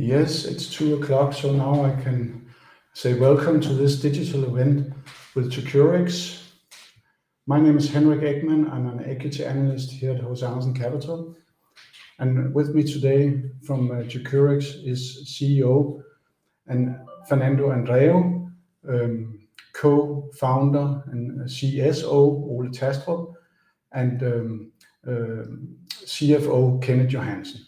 Yes, it's two o'clock, so now I can say welcome to this digital event with 2cureX. My name is Henrik Ekman. I'm an equity analyst here at HC Andersen Capital. And with me today from uh, 2cureX is CEO and Fernando Andreu, um, co-founder and uh, CSO Ole Thastrup, and um, uh, CFO Kenneth Johansen.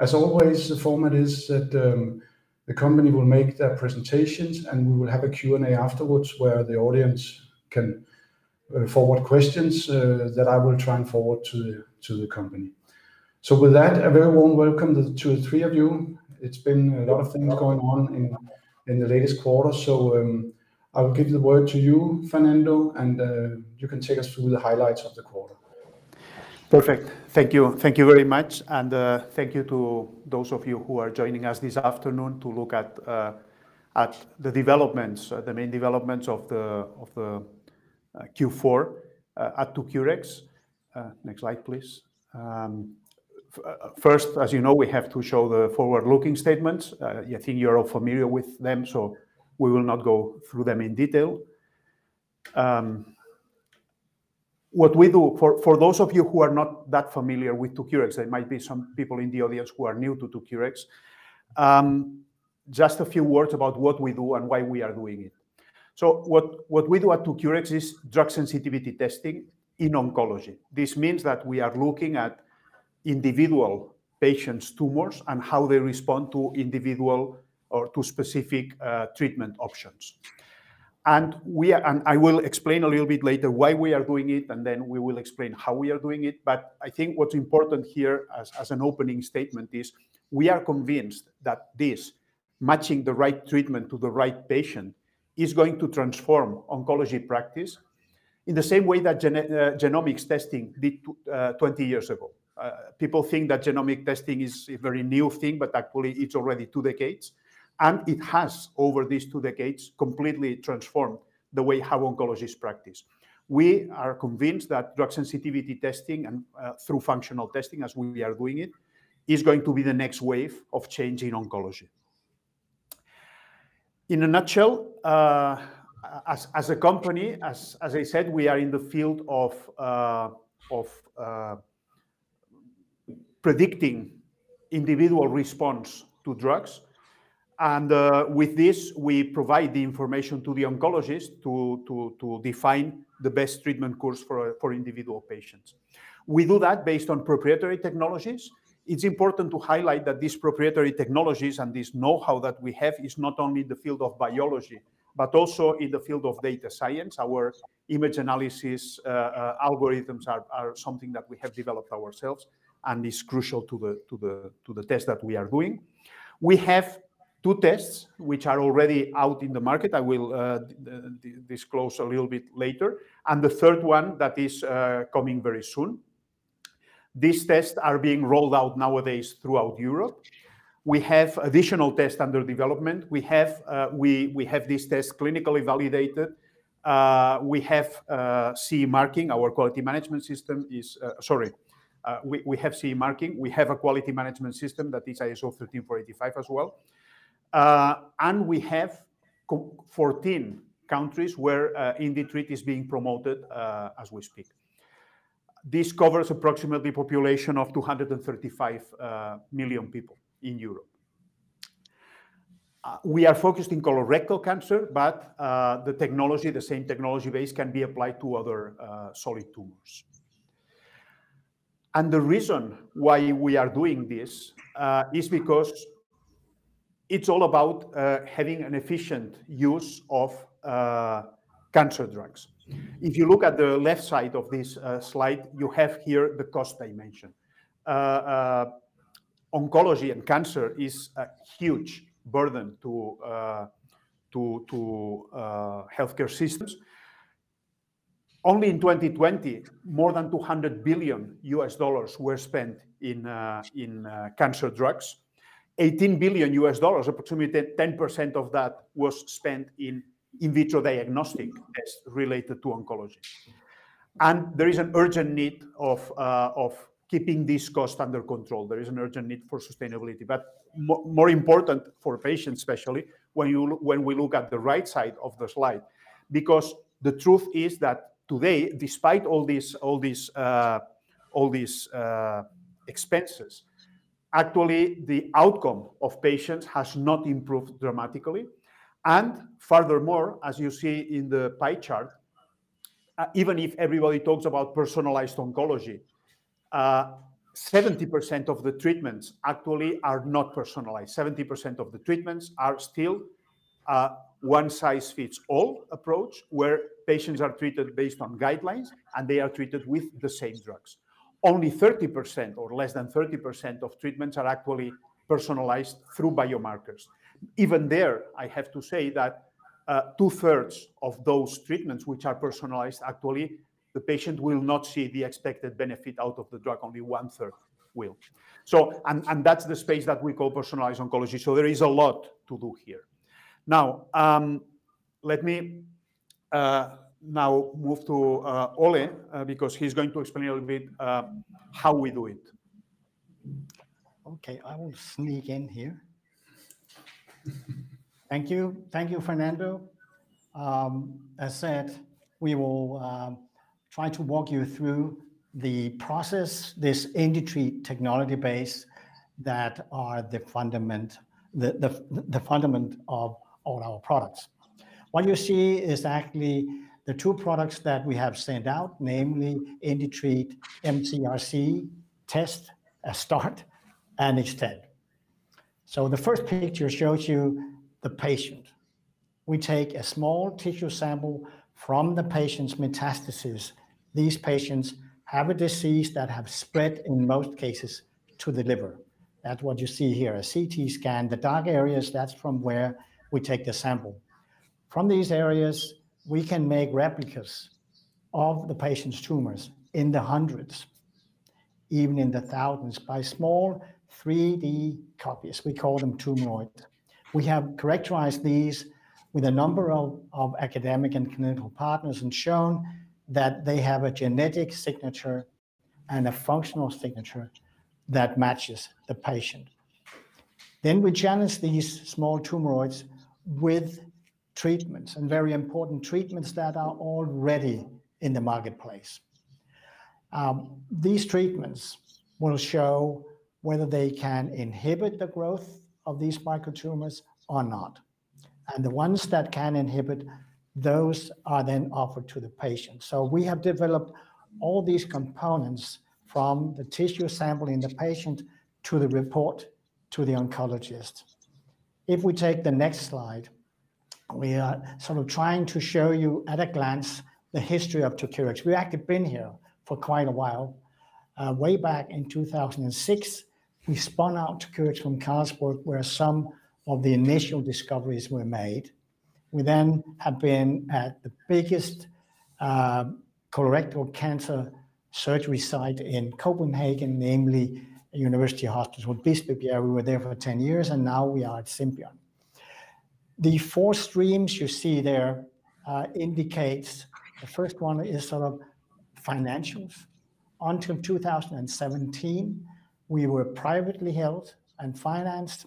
As always, the format is that um, the company will make their presentations, and we will have a Q&A afterwards where the audience can uh, forward questions uh, that I will try and forward to to the company. So with that, a very warm welcome to the three of you. It's been a lot of things going on in the latest quarter, so um, I will give the word to you, Fernando, and uh, you can take us through the highlights of the quarter. Perfect. Thank you. Thank you very much, and uh, thank you to those of you who are joining us this afternoon to look at uh, at the developments, uh, the main developments of the of the Q4 at 2cureX. Next slide, please. Um, first, as you know, we have to show the forward-looking statements. I think you're all familiar with them, so we will not go through them in detail. Um, What we do, for for those of you who are not that familiar with 2cureX, there might be some people in the audience who are new to 2cureX, um, just a few words about what we do and why we are doing it. So what we do at 2cureX is drug sensitivity testing in oncology. This means that we are looking at individual patients' tumors and how they respond to individual or to specific uh, treatment options. I will explain a little bit later why we are doing it, and then we will explain how we are doing it. But I think what's important here as an opening statement is we are convinced that this, matching the right treatment to the right patient, is going to transform oncology practice in the same way that uh, genomics testing did uh, 20 years ago. Uh, people think that genomic testing is a very new thing, but actually it's already two decades, and it has, over these two decades, completely transformed the way how oncologists practice. We are convinced that drug sensitivity testing and uh, through functional testing, as we are doing it, is going to be the next wave of change in oncology. In a nutshell, uh, as a company, as I said, we are in the field of uh, of predicting individual response to drugs. And uh, with this, we provide the information to the oncologist to to define the best treatment course for for individual patients. We do that based on proprietary technologies. It's important to highlight that these proprietary technologies and this know-how that we have is not only in the field of biology, but also in the field of data science. Our image analysis uh, uh, algorithms are something that we have developed ourselves and is crucial to the, to, the, to the test that we are doing. We have two tests which are already out in the market. I will uh, disclose a little bit later, and the third one that is uh, coming very soon. These tests are being rolled out nowadays throughout Europe. We have additional tests under development. We have uh, we we have these tests clinically validated. We have CE marking. Our quality management system is... Sorry, we have CE marking. We have a quality management system that is ISO 13485 as well. Uh, and we have 14 countries where uh, IndiTreat is being promoted uh, as we speak. This covers approximately population of 235 million people in Europe. We are focused in colorectal cancer, but the technology, the same technology base, can be applied to other solid tumors. And the reason why we are doing this is because it's all about uh, having an efficient use of uh, cancer drugs. If you look at the left side of this uh, slide, you have here the cost dimension. Oncology and cancer is a huge burden to to healthcare systems. Only in 2020, more than 200 billion US dollars were spent in, in cancer drugs. $18 billion, approximately 10% of that, was spent in in vitro diagnostic tests related to oncology. And there is an urgent need of of keeping this cost under control. There is an urgent need for sustainability. But more important for patients, especially when you when we look at the right side of the slide, because the truth is that today, despite all these all these uh, all these uh, expenses, actually the outcome of patients has not improved dramatically. And furthermore, as you see in the pie chart, uh, even if everybody talks about personalized oncology, 70% uh, of the treatments actually are not personalized. 70% of the treatments are still a one size fits all approach where patients are treated based on guidelines and they are treated with the same drugs. Only 30% or less than 30% of treatments are actually personalized through biomarkers. Even there, I have to say that uh, two thirds of those treatments which are personalized, actually, the patient will not see the expected benefit out of the drug, only one third will. So, and, and that's the space that we call personalized oncology. So there is a lot to do here. Now, um, let me uh, now move to uh, Ole, uh, because he's going to explain a little bit uh, how we do it. Okay, I will sneak in here. Thank you. Thank you, Fernando. Um, as said, we will um, try to walk you through the process, this industry technology base that are the fundament, the, the, the fundament of all our products. What you see is actually the two products that we have sent out, namely IndiTreat MCRC test, a start, and extend. So the first picture shows you the patient. We take a small tissue sample from the patient's metastasis. These patients have a disease that have spread in most cases to the liver. That's what you see here, a CT scan. The dark areas, that's from where we take the sample. From these areas, we can make replicas of the patient's tumors in the hundreds, even in the thousands, by small 3D copies. We call them tumoroids. We have characterized these with a number of, of academic and clinical partners and shown that they have a genetic signature and a functional signature that matches the patient. Then we challenge these small tumoroids with treatments and very important treatments that are already in the marketplace. Um, these treatments will show whether they can inhibit the growth of these microtumors or not. And the ones that can inhibit, those are then offered to the patient. So we have developed all these components from the tissue sample in the patient to the report to the oncologist. If we take the next slide, we are sort of trying to show you at a glance the history of 2cureX. We've actually been here for quite a while. Uh, way back in 2006, we spun out 2cureX from Carlsberg, where some of the initial discoveries were made. We then have been at the biggest uh, colorectal cancer surgery site in Copenhagen, namely University Hospital Bispebjerg. We were there for 10 years, and now we are at Symbion. The four streams you see there uh, indicates the first one is sort of financials. Until 2017, we were privately held and financed,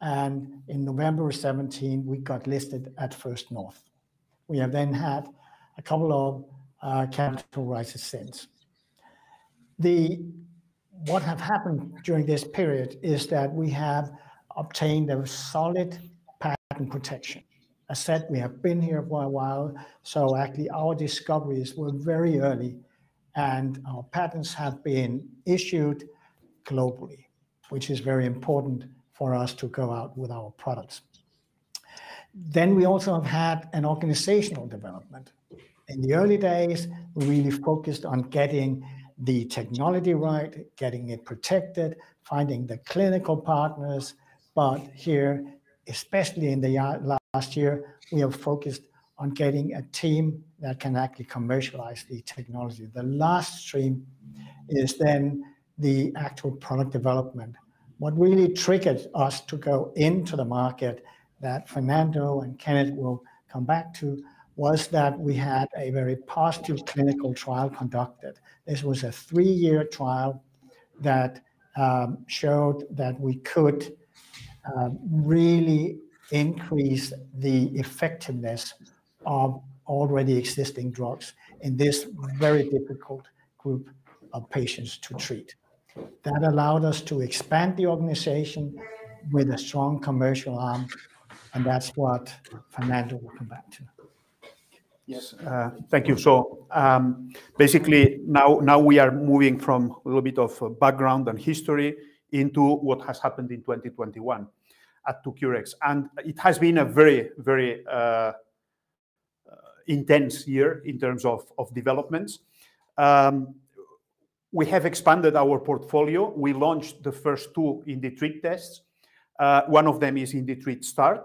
and in November 17, we got listed at First North. We have then had a couple of uh, capital raises since. The what have happened during this period is that we have obtained a solid patent protection. As said, we have been here for a while, so actually our discoveries were very early, and our patents have been issued globally, which is very important for us to go out with our products. Then we also have had an organizational development. In the early days, we really focused on getting the technology right, getting it protected, finding the clinical partners. But here, especially in the last year, we have focused on getting a team that can actually commercialize the technology. The last stream is then the actual product development. What really triggered us to go into the market that Fernando and Kenneth will come back to was that we had a very positive clinical trial conducted. This was a three-year trial that um, showed that we could Uh, really increase the effectiveness of already existing drugs in this very difficult group of patients to treat. That allowed us to expand the organization with a strong commercial arm, and that's what Fernando will come back to. Yes. Uh, thank you. So, um, basically, now now we are moving from a little bit of uh, background and history into what has happened in 2021 at 2cureX. And it has been a very, very uh, uh, intense year in terms of developments. Um, we have expanded our portfolio. We launched the first two IndiTreat tests. Uh, one of them is IndiTreat Start,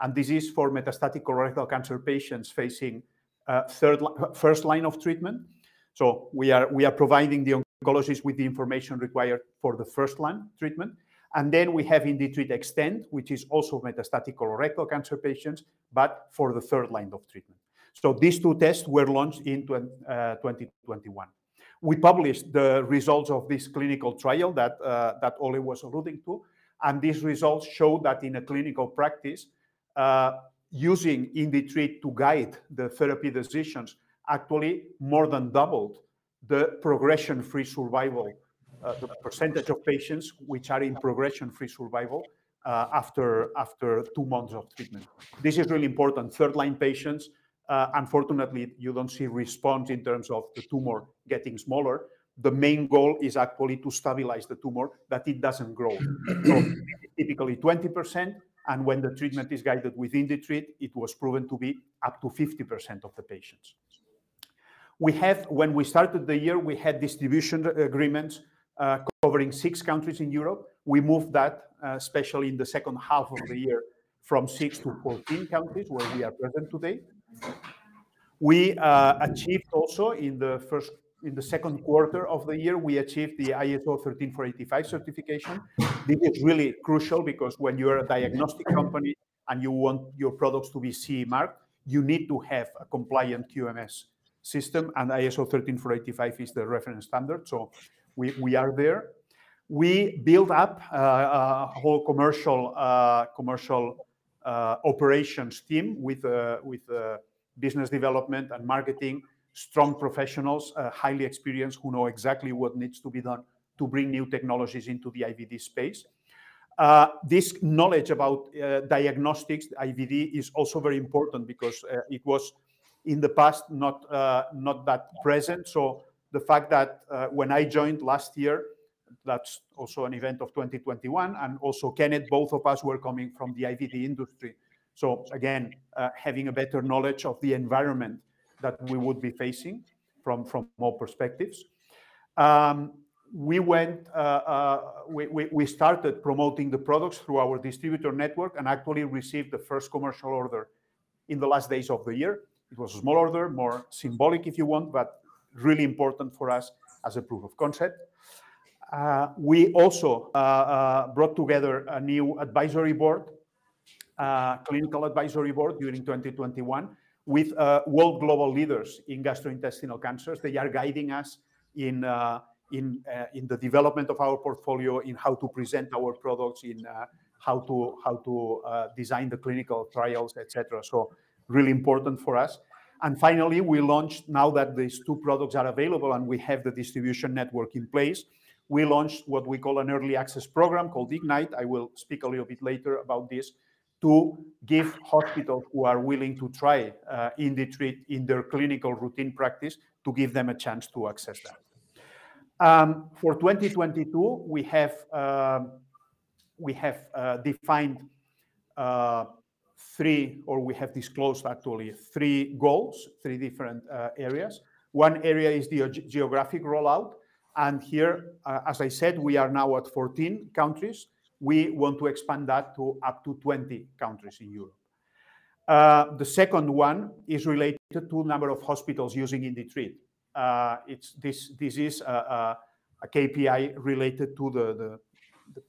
and this is for metastatic colorectal cancer patients facing third, first line of treatment. So we are we are providing the with the information required for the first line treatment. And then we have IndiTreat Extend, which is also metastatic colorectal cancer patients, but for the third line of treatment. So these two tests were launched in 2021. Uh, we published the results of this clinical trial that uh, that Ole was alluding to, and these results show that in a clinical practice, uh, using IndiTreat to guide the therapy decisions actually more than doubled the progression-free survival, uh, the percentage of patients which are in progression-free survival, uh, after two months of treatment. This is really important. Third-line patients, uh, unfortunately, you don't see response in terms of the tumor getting smaller. The main goal is actually to stabilize the tumor, that it doesn't grow. So typically 20%, and when the treatment is guided with IndiTreat, it was proven to be up to 50% of the patients. We have, when we started the year, we had distribution agreements uh, covering six countries in Europe. We moved that, uh, especially in the second half of the year, from six to 14 countries, where we are present today. We uh, achieved also in the second quarter of the year, we achieved the ISO 13485 certification. This is really crucial because when you are a diagnostic company and you want your products to be CE marked, you need to have a compliant QMS system, and ISO 13485 is the reference standard, so we we are there. We build up uh, uh, a whole commercial uh, commercial operations team with with business development and marketing, strong professionals, highly experienced, who know exactly what needs to be done to bring new technologies into the IVD space. This knowledge about diagnostics, IVD, is also very important because it was, in the past, not uh, not that present. So the fact that uh, when I joined last year, that's also an event of 2021, and also Kenneth, both of us were coming from the IVD industry. So again, uh, having a better knowledge of the environment that we would be facing from from all perspectives. Um, we went, We we started promoting the products through our distributor network and actually received the first commercial order in the last days of the year. It was a small order, more symbolic, if you want, but really important for us as a proof of concept. Uh, we also uh, uh, brought together a new advisory board, clinical advisory board during 2021, with world global leaders in gastrointestinal cancers. They are guiding us in in, in the development of our portfolio, in how to present our products, in how to how to design the clinical trials, etc. So really important for us. And finally, we launched, now that these two products are available and we have the distribution network in place, we launched what we call an early access program called Ignite. I will speak a little bit later about this, to give hospitals who are willing to try uh, IndiTreat in their clinical routine practice, to give them a chance to access that. Um, for 2022, we have uh, uh, defined three, or we have disclosed actually three goals, three different uh, areas. One area is the geographic rollout, and here, uh, as I said, we are now at 14 countries. We want to expand that to up to 20 countries in Europe. Uh, the second one is related to number of hospitals using IndiTreat. Uh it's this is a KPI related to the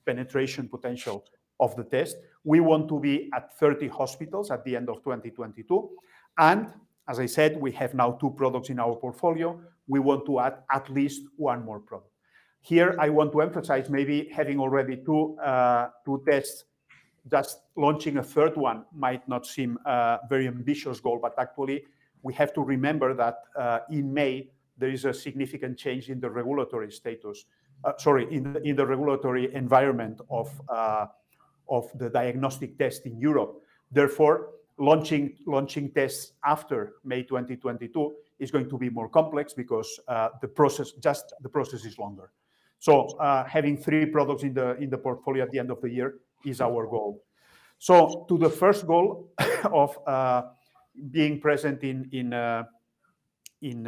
penetration potential of the test. We want to be at 30 hospitals at the end of 2022, and as I said, we have now two products in our portfolio. We want to add at least one more product. Here, I want to emphasize maybe having already two uh, tests just launching a third one might not seem a very ambitious goal, but actually, we have to remember that uh, in May, there is a significant change in the regulatory status, sorry, in the regulatory environment of the diagnostic test in Europe. Therefore, launching tests after May 2022 is going to be more complex because uh, the process just the process is longer. So uh, having three products in the in the portfolio at the end of the year is our goal. So to the first goal of uh, being present in in in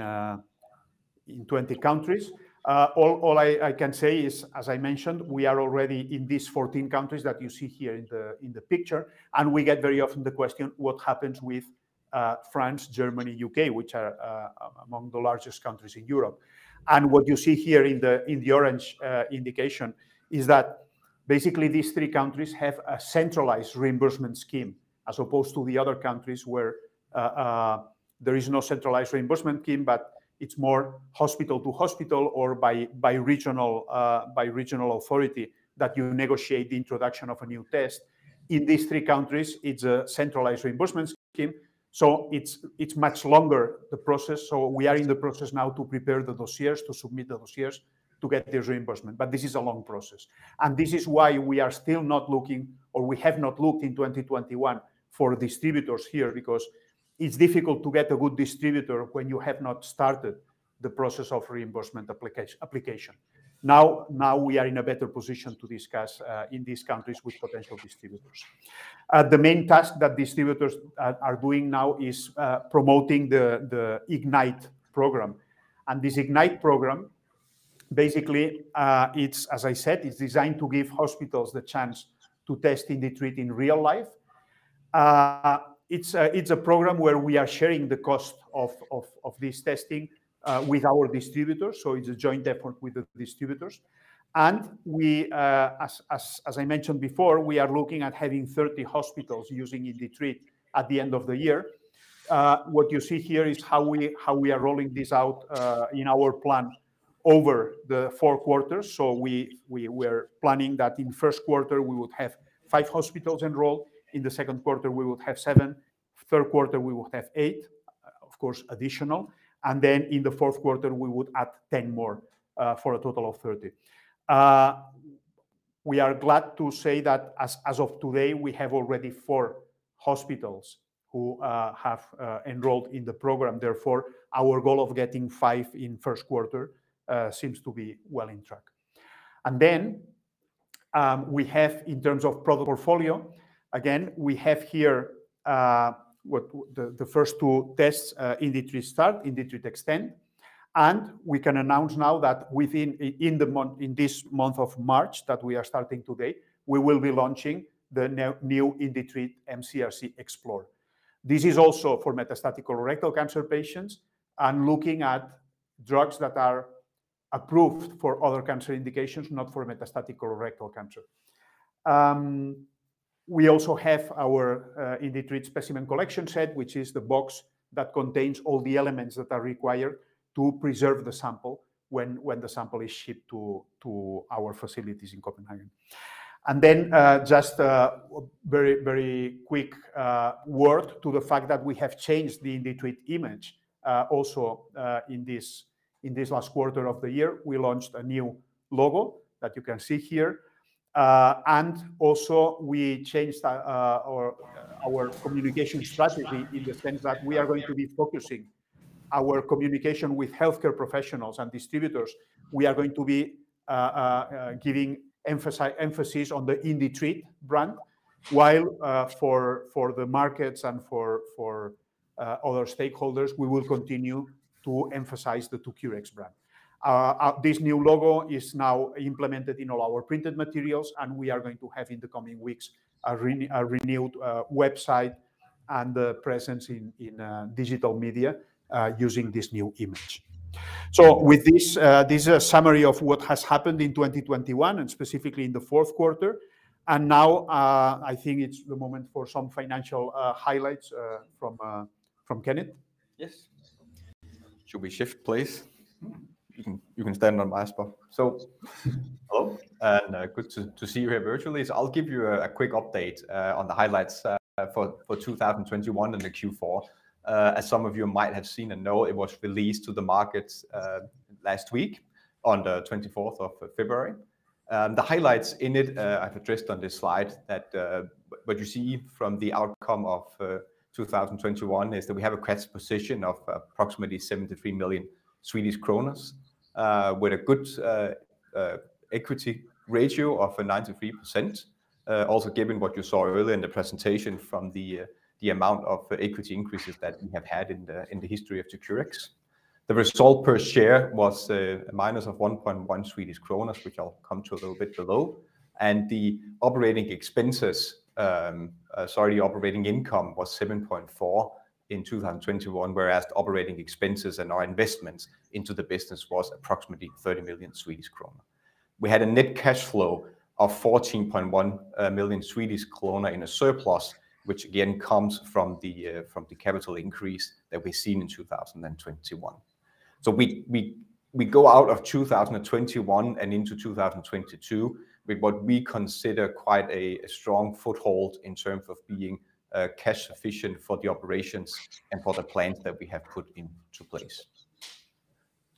in 20 countries, Uh, all I can say is, as I mentioned, we are already in these 14 countries that you see here in the in the picture, and we get very often the question, what happens with uh, France, Germany, U.K., which are uh, um, among the largest countries in Europe. And what you see here in the in the orange indication is that basically these three countries have a centralized reimbursement scheme, as opposed to the other countries where there is no centralized reimbursement scheme, but it's more hospital to hospital or by by, regional uh, by regional authority that you negotiate the introduction of a new test. In these three countries, it's a centralized reimbursement scheme, so it's it's much longer, the process. So we are in the process now to prepare the dossiers, to submit the dossiers to get this reimbursement. But this is a long process. And this is why we are still not looking, or we have not looked in 2021 for distributors here, because it's difficult to get a good distributor when you have not started the process of reimbursement application. Now now we are in a better position to discuss uh, in these countries with potential distributors. Uh, the main task that distributors are doing now is uh, promoting the the IGNITE program. And this IGNITE program, basically, it's, as I said, it's designed to give hospitals the chance to test IndiTreat in real life. It's a program where we are sharing the cost of of, of this testing uh, with our distributors, so it's a joint effort with the distributors. And we, uh, as as, as I mentioned before, we are looking at having 30 hospitals using IndiTreat at the end of the year. Uh, what you see here is how we how we are rolling this out in our plan over the four quarters. So We're planning that in first quarter, we would have five hospitals enrolled. In the second quarter, we would have seven. Third quarter, we would have eight, uh, of course, additional. And then in the fourth quarter, we would add 10 more uh, for a total of 30. Uh, we are glad to say that as of today, we have already four hospitals who have enrolled in the program. Therefore, our goal of getting five in first quarter seems to be well in track. And then um, we have in terms of product portfolio, again, we have here uh, what the first two tests, uh, IndiTreat Start, IndiTreat Extend. And we can announce now that within in the month in this month of March that we are starting today, we will be launching the new IndiTreat mCRC Explore. This is also for metastatic colorectal cancer patients and looking at drugs that are approved for other cancer indications, not for metastatic colorectal cancer. Um, We also have our uh, IndiTreat Specimen Collection Set, which is the box that contains all the elements that are required to preserve the sample when when the sample is shipped to to our facilities in Copenhagen. And then uh, just a very very quick uh, word to the fact that we have changed the IndiTreat image also in, this, in this last quarter of the year. We launched a new logo that you can see here. Uh, and also we changed uh, uh, our communication strategy in the sense that we are going to be focusing our communication with healthcare professionals and distributors. We are going to be giving emphasis on the IndiTreat brand, while for for the markets and for for other stakeholders, we will continue to emphasize the 2cureX brand. Uh, uh, this new logo is now implemented in all our printed materials, and we are going to have in the coming weeks a renewed uh, website and the presence in digital media using this new image. So with this this is a summary of what has happened in 2021 and specifically in the fourth quarter. And now I think it's the moment for some financial highlights from from Kenneth. Yes. Should we shift, please? You can stand on my spot. So hello, and uh, good to see you here virtually. So I'll give you a quick update uh, on the highlights uh, for for 2021 and the Q4. As some of you might have seen and know, it was released to the markets last week on the 24th of February. Um, the highlights in it, I've addressed on this slide, that what you see from the outcome of 2021 is that we have a cash position of approximately 73 million Swedish kronor Uh, with a good uh, uh, equity ratio of 93%. Also given what you saw earlier in the presentation from the the amount of equity increases that we have had in the history of 2cureX. The result per share was a minus of 1.1 Swedish kronor, which I'll come to a little bit below. And the operating expenses, um, sorry, the operating income was 7.4 in 2021, whereas the operating expenses and our investments into the business was approximately 30 million Swedish kronor. We had a net cash flow of 14.1 million Swedish kronor in a surplus, which again comes from the uh from the capital increase that we've seen in 2021. We go out of 2021 and into 2022 with what we consider quite a strong foothold in terms of being Uh, cash sufficient for the operations and for the plans that we have put into place.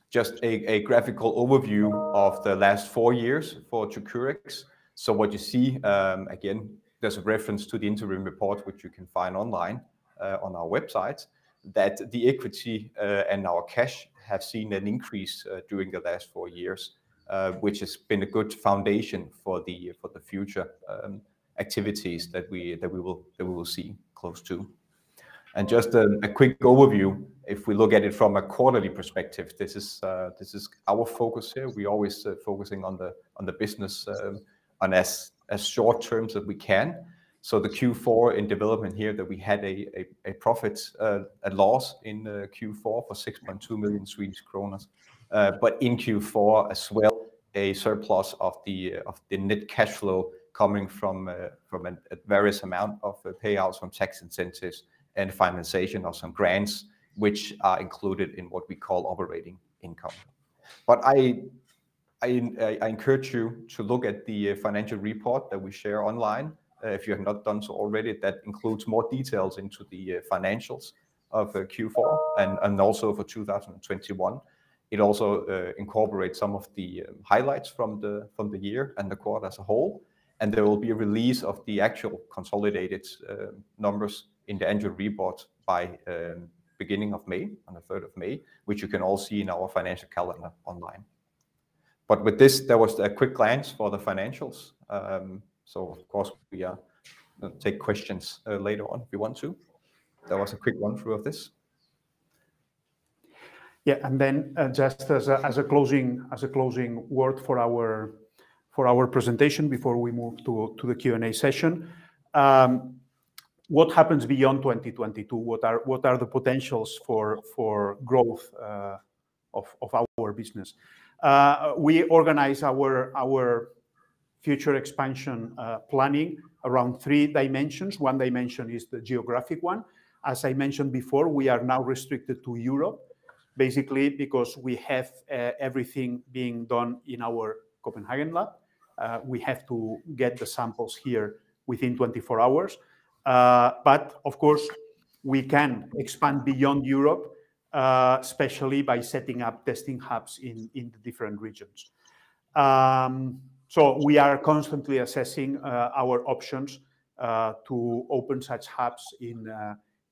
Just a graphical overview of the last four years for 2cureX. What you see, um, again, there's a reference to the interim report, which you can find online uh, on our website, that the equity uh, and our cash have seen an increase during the last four years, which has been a good foundation for the future um, activities that we that we will that we will see close to. And just a quick overview, if we look at it from a quarterly perspective, this is uh this is our focus here. We're always uh, focusing on the on the business um, on as short terms as we can. So the Q4 in development here that we had a profit, uh, a loss in uh, Q4 for 6.2 million Swedish kronor. But in Q4 as well, a surplus of the uh of the net cash flow coming from uh, from a various amount of uh, payouts from tax incentives and finalization of some grants, which are included in what we call operating income. But I I encourage you to look at the uh, financial report that we share online, if you have not done so already. That includes more details into the financials of Q4 and also for 2021. It also incorporates some of the um, highlights from the from the year and the quarter as a whole. And there will be a release of the actual consolidated um, numbers in the annual report by um, beginning of May, on the third of May, which you can all see in our financial calendar online. But with this, there was a quick glance for the financials. Um, so of course, we uh, take questions uh, later on if you want to. That was a quick run-through of this. Yeah, and then uh, just as a as a closing as a closing word for our presentation before we move to to the Q&A session. Um, what happens beyond 2022? What are the potentials for growth uh, of our business? Uh, we organize our our future expansion uh, planning around three dimensions. One dimension is the geographic one. As I mentioned before, we are now restricted to Europe, basically because we have everything being done in our Copenhagen lab. Uh, we have to get the samples here within 24 hours. Uh, but of course, we can expand beyond Europe, uh, especially by setting up testing hubs in in the different regions. Um, so we are constantly assessing our options to open such hubs in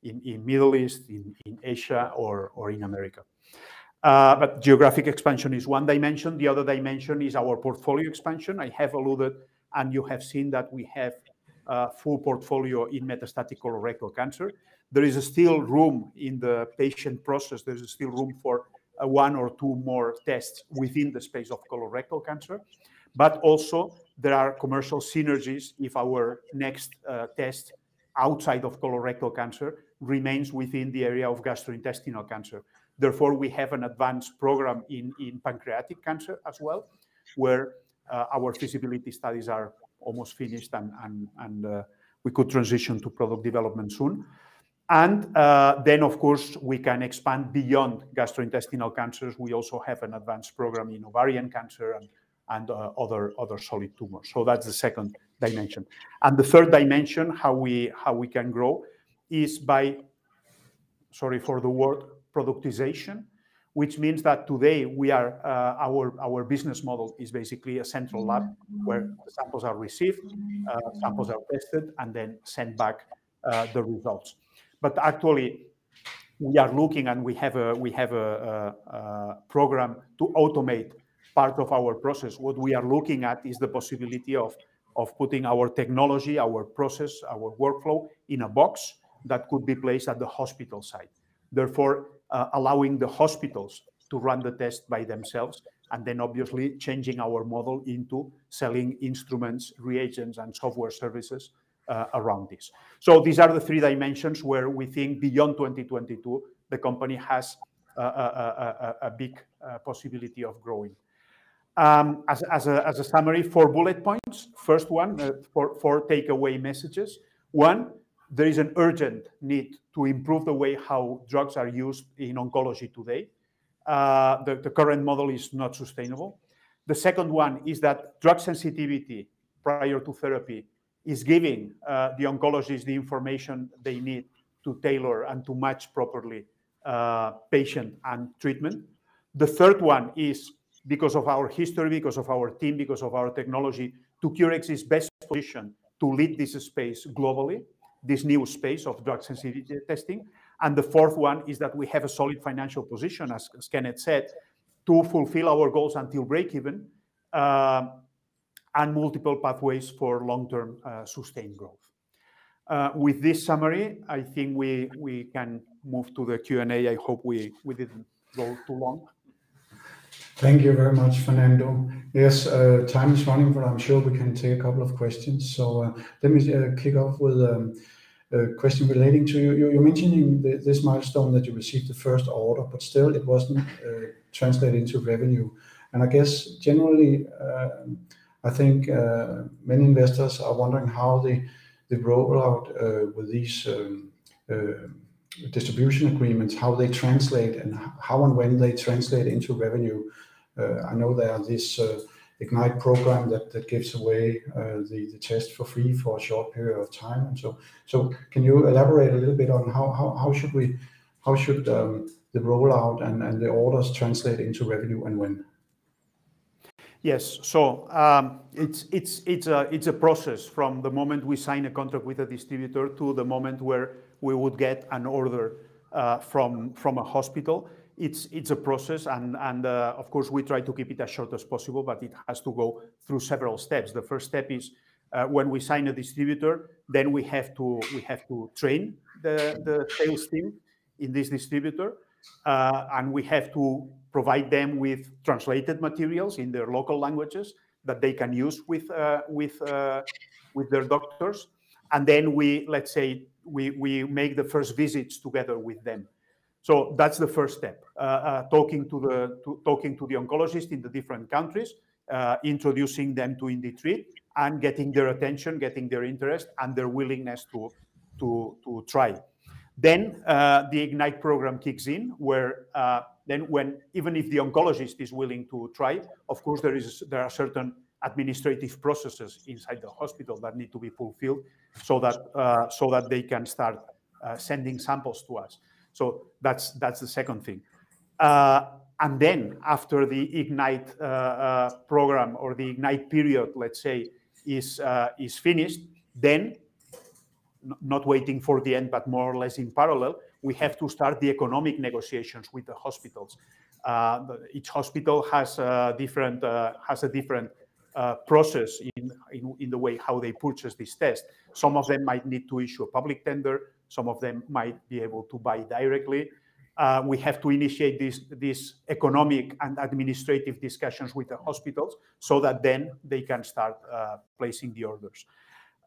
in, in Middle East, in in Asia or, or in America. Uh, but geographic expansion is one dimension. The other dimension is our portfolio expansion. I have alluded, and you have seen that we have a full portfolio in metastatic colorectal cancer. There is still room in the patient process. There is still room for uh, one or two more tests within the space of colorectal cancer. But also there are commercial synergies if our next test outside of colorectal cancer remains within the area of gastrointestinal cancer. Therefore, we have an advanced program in pancreatic cancer as well, where uh, our feasibility studies are almost finished and uh, we could transition to product development soon. And uh, then, of course, we can expand beyond gastrointestinal cancers. We also have an advanced program in ovarian cancer and other other solid tumors. So that's the second dimension. And the third dimension, how we, how we can grow, is by, sorry for the word, productization, which means that today we are uh, our our business model is basically a central lab where samples are received, samples are tested, and then sent back the results. But actually, we are looking and we have a we have a program to automate part of our process. What we are looking at is the possibility of of putting our technology, our process, our workflow in a box that could be placed at the hospital site, therefore Uh, allowing the hospitals to run the test by themselves and then obviously changing our model into selling instruments, reagents, and software services uh, around this. So these are the three dimensions where we think beyond 2022, the company has uh, a big possibility of growing. Um, as a summary, four bullet points. First one, four takeaway messages. One, there is an urgent need to improve the way how drugs are used in oncology today. Uh, the current model is not sustainable. The second one is that drug sensitivity prior to therapy is giving uh, the oncologists the information they need to tailor and to match properly uh, patient and treatment. The third one is because of our history, because of our team, because of our technology, 2cureX is best positioned to lead this space globally, this new space of drug sensitivity testing. And the fourth one is that we have a solid financial position, as Kenneth said, to fulfill our goals until break-even uh, and multiple pathways for long-term uh, sustained growth. Uh, with this summary, I think we we can move to the Q&A. I hope we didn't go too long. Thank you very much, Fernando. Yes, uh, time is running, but I'm sure we can take a couple of questions. So uh, let me uh, kick off with um, a question relating to you. You're mentioning this milestone that you received the first order, but still it wasn't translated into revenue. And I guess generally, I think many investors are wondering how the rollout with these um, distribution agreements, how they translate and how and when they translate into revenue. Uh, I know there are this uh, IGNITE program that gives away uh, the test for free for a short period of time. And so can you elaborate a little bit on how how how should we how should um the rollout and the orders translate into revenue and when? Yes. So um, it's a process from the moment we sign a contract with a distributor to the moment where we would get an order from from a hospital. It's a process. And uh, of course, we try to keep it as short as possible, but it has to go through several steps. The first step is uh, when we sign a distributor, then we have to we have to train the sales team in this distributor. Uh, and we have to provide them with translated materials in their local languages that they can use with with with their doctors. And then we, let's say, we make the first visits together with them. So that's the first step, uh, uh, talking to the to, talking to the oncologist in the different countries, uh, introducing them to IndiTreat and getting their attention, getting their interest and their willingness to to, to try. Then the IGNITE program kicks in, where then when even if the oncologist is willing to try, of course, there is there are certain administrative processes inside the hospital that need to be fulfilled so that uh, so that they can start sending samples to us. So that's that's the second thing. Uh, and then after the IGNITE uh, uh, program or the IGNITE period, let's say, is is finished, then not waiting for the end, but more or less in parallel, we have to start the economic negotiations with the hospitals. Each hospital has a different has a different process in the way how they purchase this test. Some of them might need to issue a public tender. Some of them might be able to buy directly. Uh, we have to initiate this these economic and administrative discussions with the hospitals so that then they can start uh, placing the orders.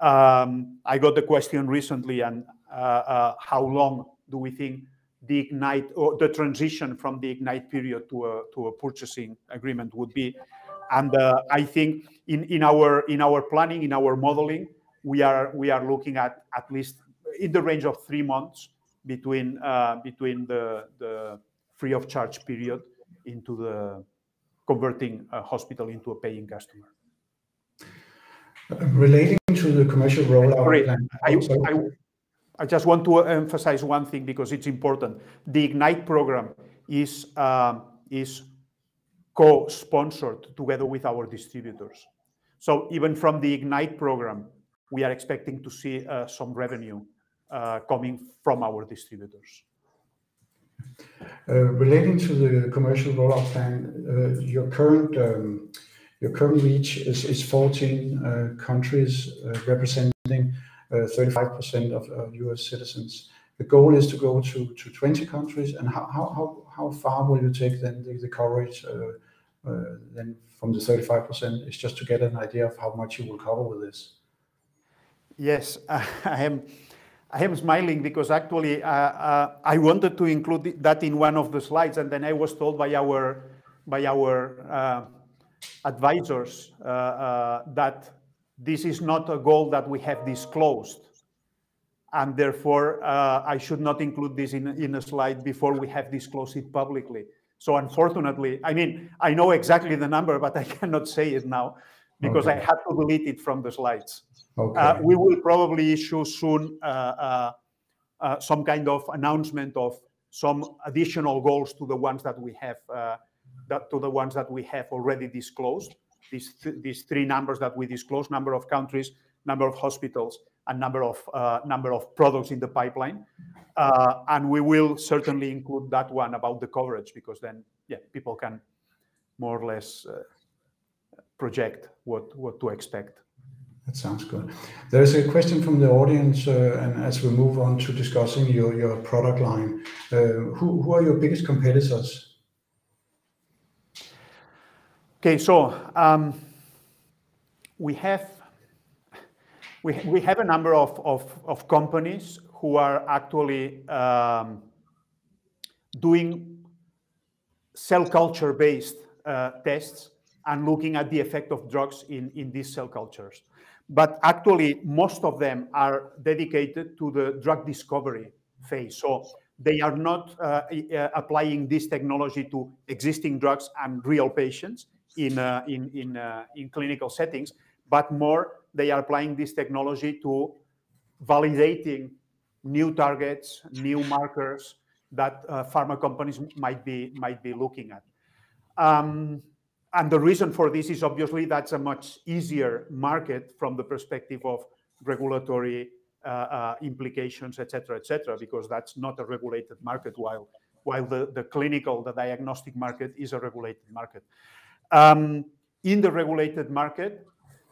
Um, I got the question recently, and uh, how long do we think the IGNITE or the transition from the IGNITE period to a purchasing agreement would be? And I think in in our in our planning, in our modeling, we are we are looking at at least in the range of three months between uh, between the the free of charge period into the converting a hospital into a paying customer. Relating to the commercial rollout Sorry, plan. I. I, I just want to emphasize one thing because it's important. The Ignite program is um, is co-sponsored together with our distributors. So even from the Ignite program, we are expecting to see uh, some revenue uh, coming from our distributors. Uh, Relating to the commercial rollout plan, uh, your current um, your current reach is is 14 uh, countries uh, representing 35% of U.S. citizens. The goal is to go to to 20 countries, and how how how far will you take then the coverage then from the 35%? It's just to get an idea of how much you will cover with this. Yes, I am I am smiling because actually uh, uh, I wanted to include that in one of the slides, and then I was told by our by our uh, advisors uh, uh, that this is not a goal that we have disclosed, and therefore uh, I should not include this in in a slide before we have disclosed it publicly. So unfortunately, I mean I know exactly the number, but I cannot say it now because okay. I had to delete it from the slides. Okay. Uh, we will probably issue soon uh, uh, uh, some kind of announcement of some additional goals to the ones that we have uh, that to the ones that we have already disclosed. These th these three numbers that we disclosed: number of countries, number of hospitals, and number of uh, number of products in the pipeline. and we will certainly include that one about the coverage because then, yeah, people can more or less project what what to expect. That sounds good. There's a question from the audience, uh, and as we move on to discussing your, your product line, uh, who, who are your biggest competitors? Okay, so um, we have we, we have a number of, of, of companies who are actually um, doing cell culture based uh, tests and looking at the effect of drugs in, in these cell cultures but actually most of them are dedicated to the drug discovery phase. So they are not uh, applying this technology to existing drugs and real patients in, uh, in, in, uh, in clinical settings, but more they are applying this technology to validating new targets, new markers that uh, pharma companies might be, might be looking at. Um, and the reason for this is obviously that's a much easier market from the perspective of regulatory uh, uh, implications, et cetera, et cetera, because that's not a regulated market, while while the, the clinical, the diagnostic market is a regulated market. Um, in the regulated market,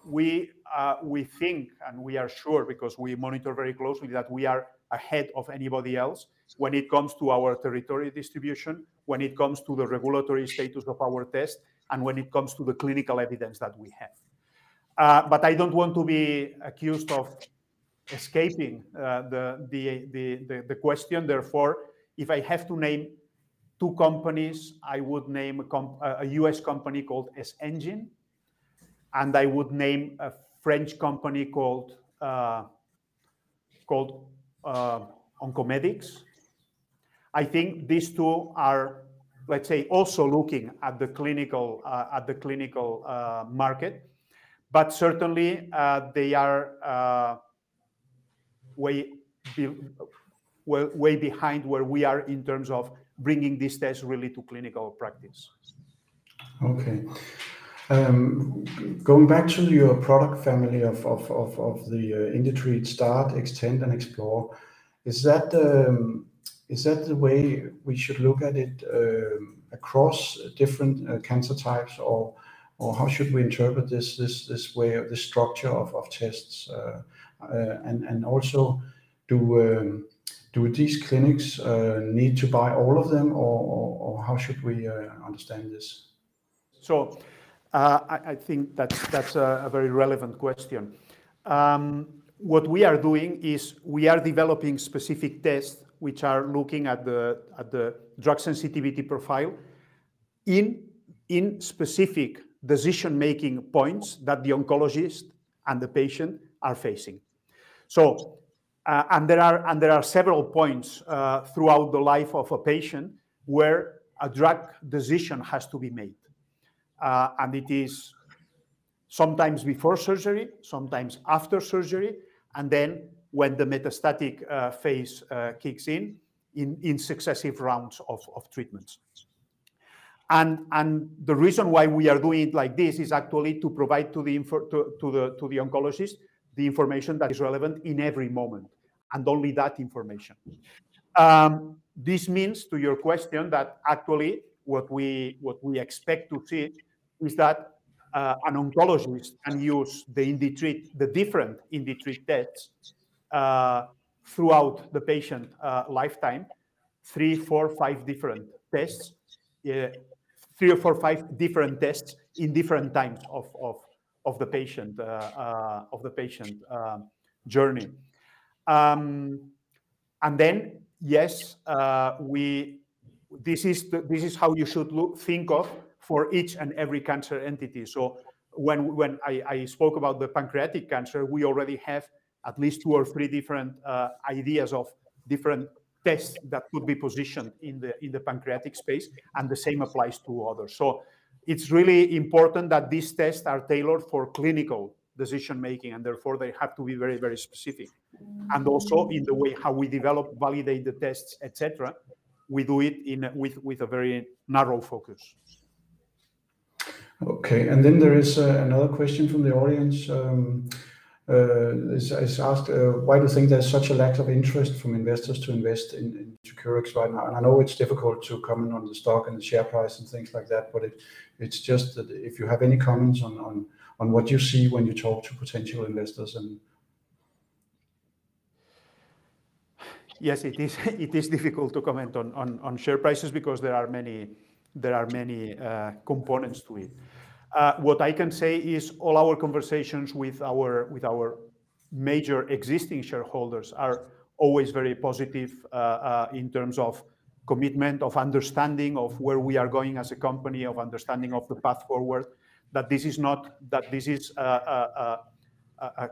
we uh, we think and we are sure because we monitor very closely that we are ahead of anybody else when it comes to our territory distribution, when it comes to the regulatory status of our test, and when it comes to the clinical evidence that we have. Uh, but I don't want to be accused of escaping uh, the, the, the, the, question. Therefore, if I have to name two companies, I would name a, comp a US company called SEngine, and I would name a French company called uh, called uh, Oncomedics. I think these two are let's say, also looking at the clinical uh, at the clinical uh, market, but certainly uh, they are way behind where we are in terms of bringing this test really to clinical practice. Okay. Um, going back to your product family of, of, of, of the IndiTreat Start, Extend, and Explore, is that um, is that the way we should look at it um, across different uh, cancer types, or or how should we interpret this way of this structure of, tests? Uh, uh, and also, do um, do these clinics need to buy all of them, or, how should we understand this? So, I, think that's a very relevant question. Um, what we are doing is we are developing specific tests which are looking at the, at the drug sensitivity profile in, in specific decision-making points that the oncologist and the patient are facing. So uh, and there are and there are several points uh, throughout the life of a patient where a drug decision has to be made. Uh, and it is sometimes before surgery, sometimes after surgery, and then when the metastatic uh, phase uh, kicks in, in successive rounds of treatments. And the reason why we are doing it like this is actually to provide to the info to the to the oncologist the information that is relevant in every moment, and only that information. Um, this means, to your question, that actually what we what we expect to see is that uh, an oncologist can use the different IndiTreat tests Uh, throughout the patient uh, lifetime, three, four, five different tests. Three or four, five different tests in different times of of, of the patient uh, of the patient um, journey. Um, and then, yes, we this is the, this is how you should look, think of for each and every cancer entity. So when when I spoke about the pancreatic cancer, we already have at least two or three different uh, ideas of different tests that could be positioned in the in the pancreatic space, and the same applies to others. So it's really important that these tests are tailored for clinical decision-making, and therefore, they have to be very, very specific. And also, in the way how we develop, validate the tests, etc. we do it in with with a very narrow focus. Okay, and then there is uh, another question from the audience. Um, It's asked, "Why do you think there's such a lack of interest from investors to invest in 2cureX right now?" And I know it's difficult to comment on the stock and the share price and things like that, but it's just that if you have any comments on what you see when you talk to potential investors and... Yes, it is difficult to comment on share prices because there are many there are many uh components to it. Uh, what I can say is all our conversations with our with our major existing shareholders are always very positive uh, uh, in terms of commitment, of understanding of where we are going as a company, of understanding of the path forward. That this is not that this is uh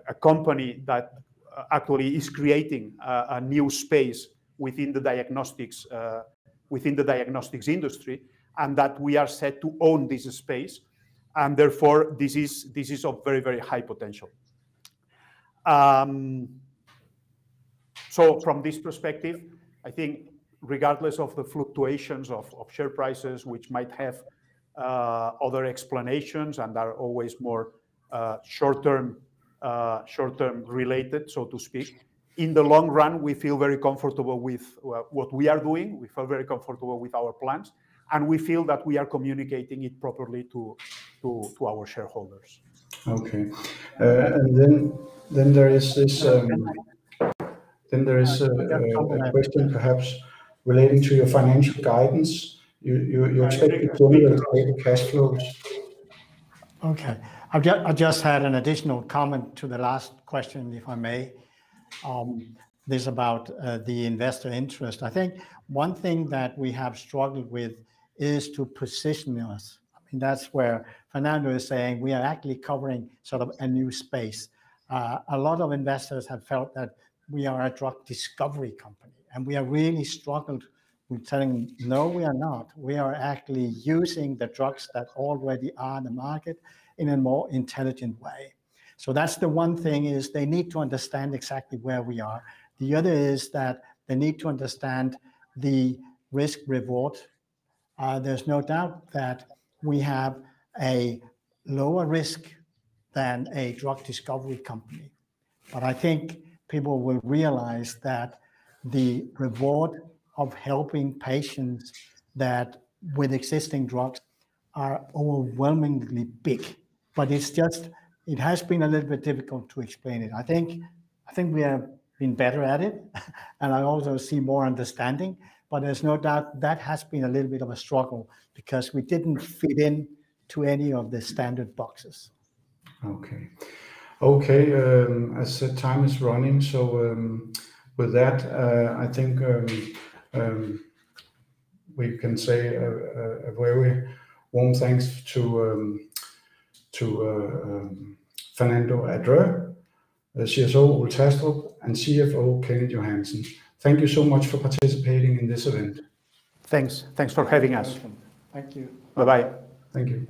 a company that actually is creating a new space within the diagnostics uh within the diagnostics industry, and that we are set to own this space, and therefore, this is this is of very, very high potential. Um, so from this perspective, I think regardless of the fluctuations of of share prices, which might have uh, other explanations and are always more uh, uh, short-term related, so to speak, in the long run, we feel very comfortable with what we are doing. We feel very comfortable with our plans, and we feel that we are communicating it properly to to our shareholders. Okay. Uh, and then then there is this um, then there is a question perhaps relating to your financial guidance. You you expect to generate stable cash flows? Okay. I just had an additional comment to the last question, if I may. Um, this about uh, the investor interest. I think one thing that we have struggled with is to position us. I mean, that's where Fernando is saying we are actually covering sort of a new space. Uh, a lot of investors have felt that we are a drug discovery company, and we have really struggled with telling, "No, we are not. We are actually using the drugs that already are in the market in a more intelligent way." So that's the one thing, is they need to understand exactly where we are. The other is that they need to understand the risk-reward. There's no doubt that we have a lower risk than a drug discovery company. But I think people will realize that the reward of helping patients that with existing drugs are overwhelmingly big. But it's just, it has been a little bit difficult to explain it. I think, I think we have been better at it, and I also see more understanding, but there's no doubt that has been a little bit of a struggle because we didn't fit in to any of the standard boxes. Okay. Okay, um, as the time is running, so, um, with that, uh, I think, um, we can say a very warm thanks to to uh, Fernando Andreu uh, CSO Ole Thastrup, and CFO Kenneth Johansen. Thank you so much for participating in this event. Thanks. Thanks for having us. Thank you. Bye-bye. Thank you.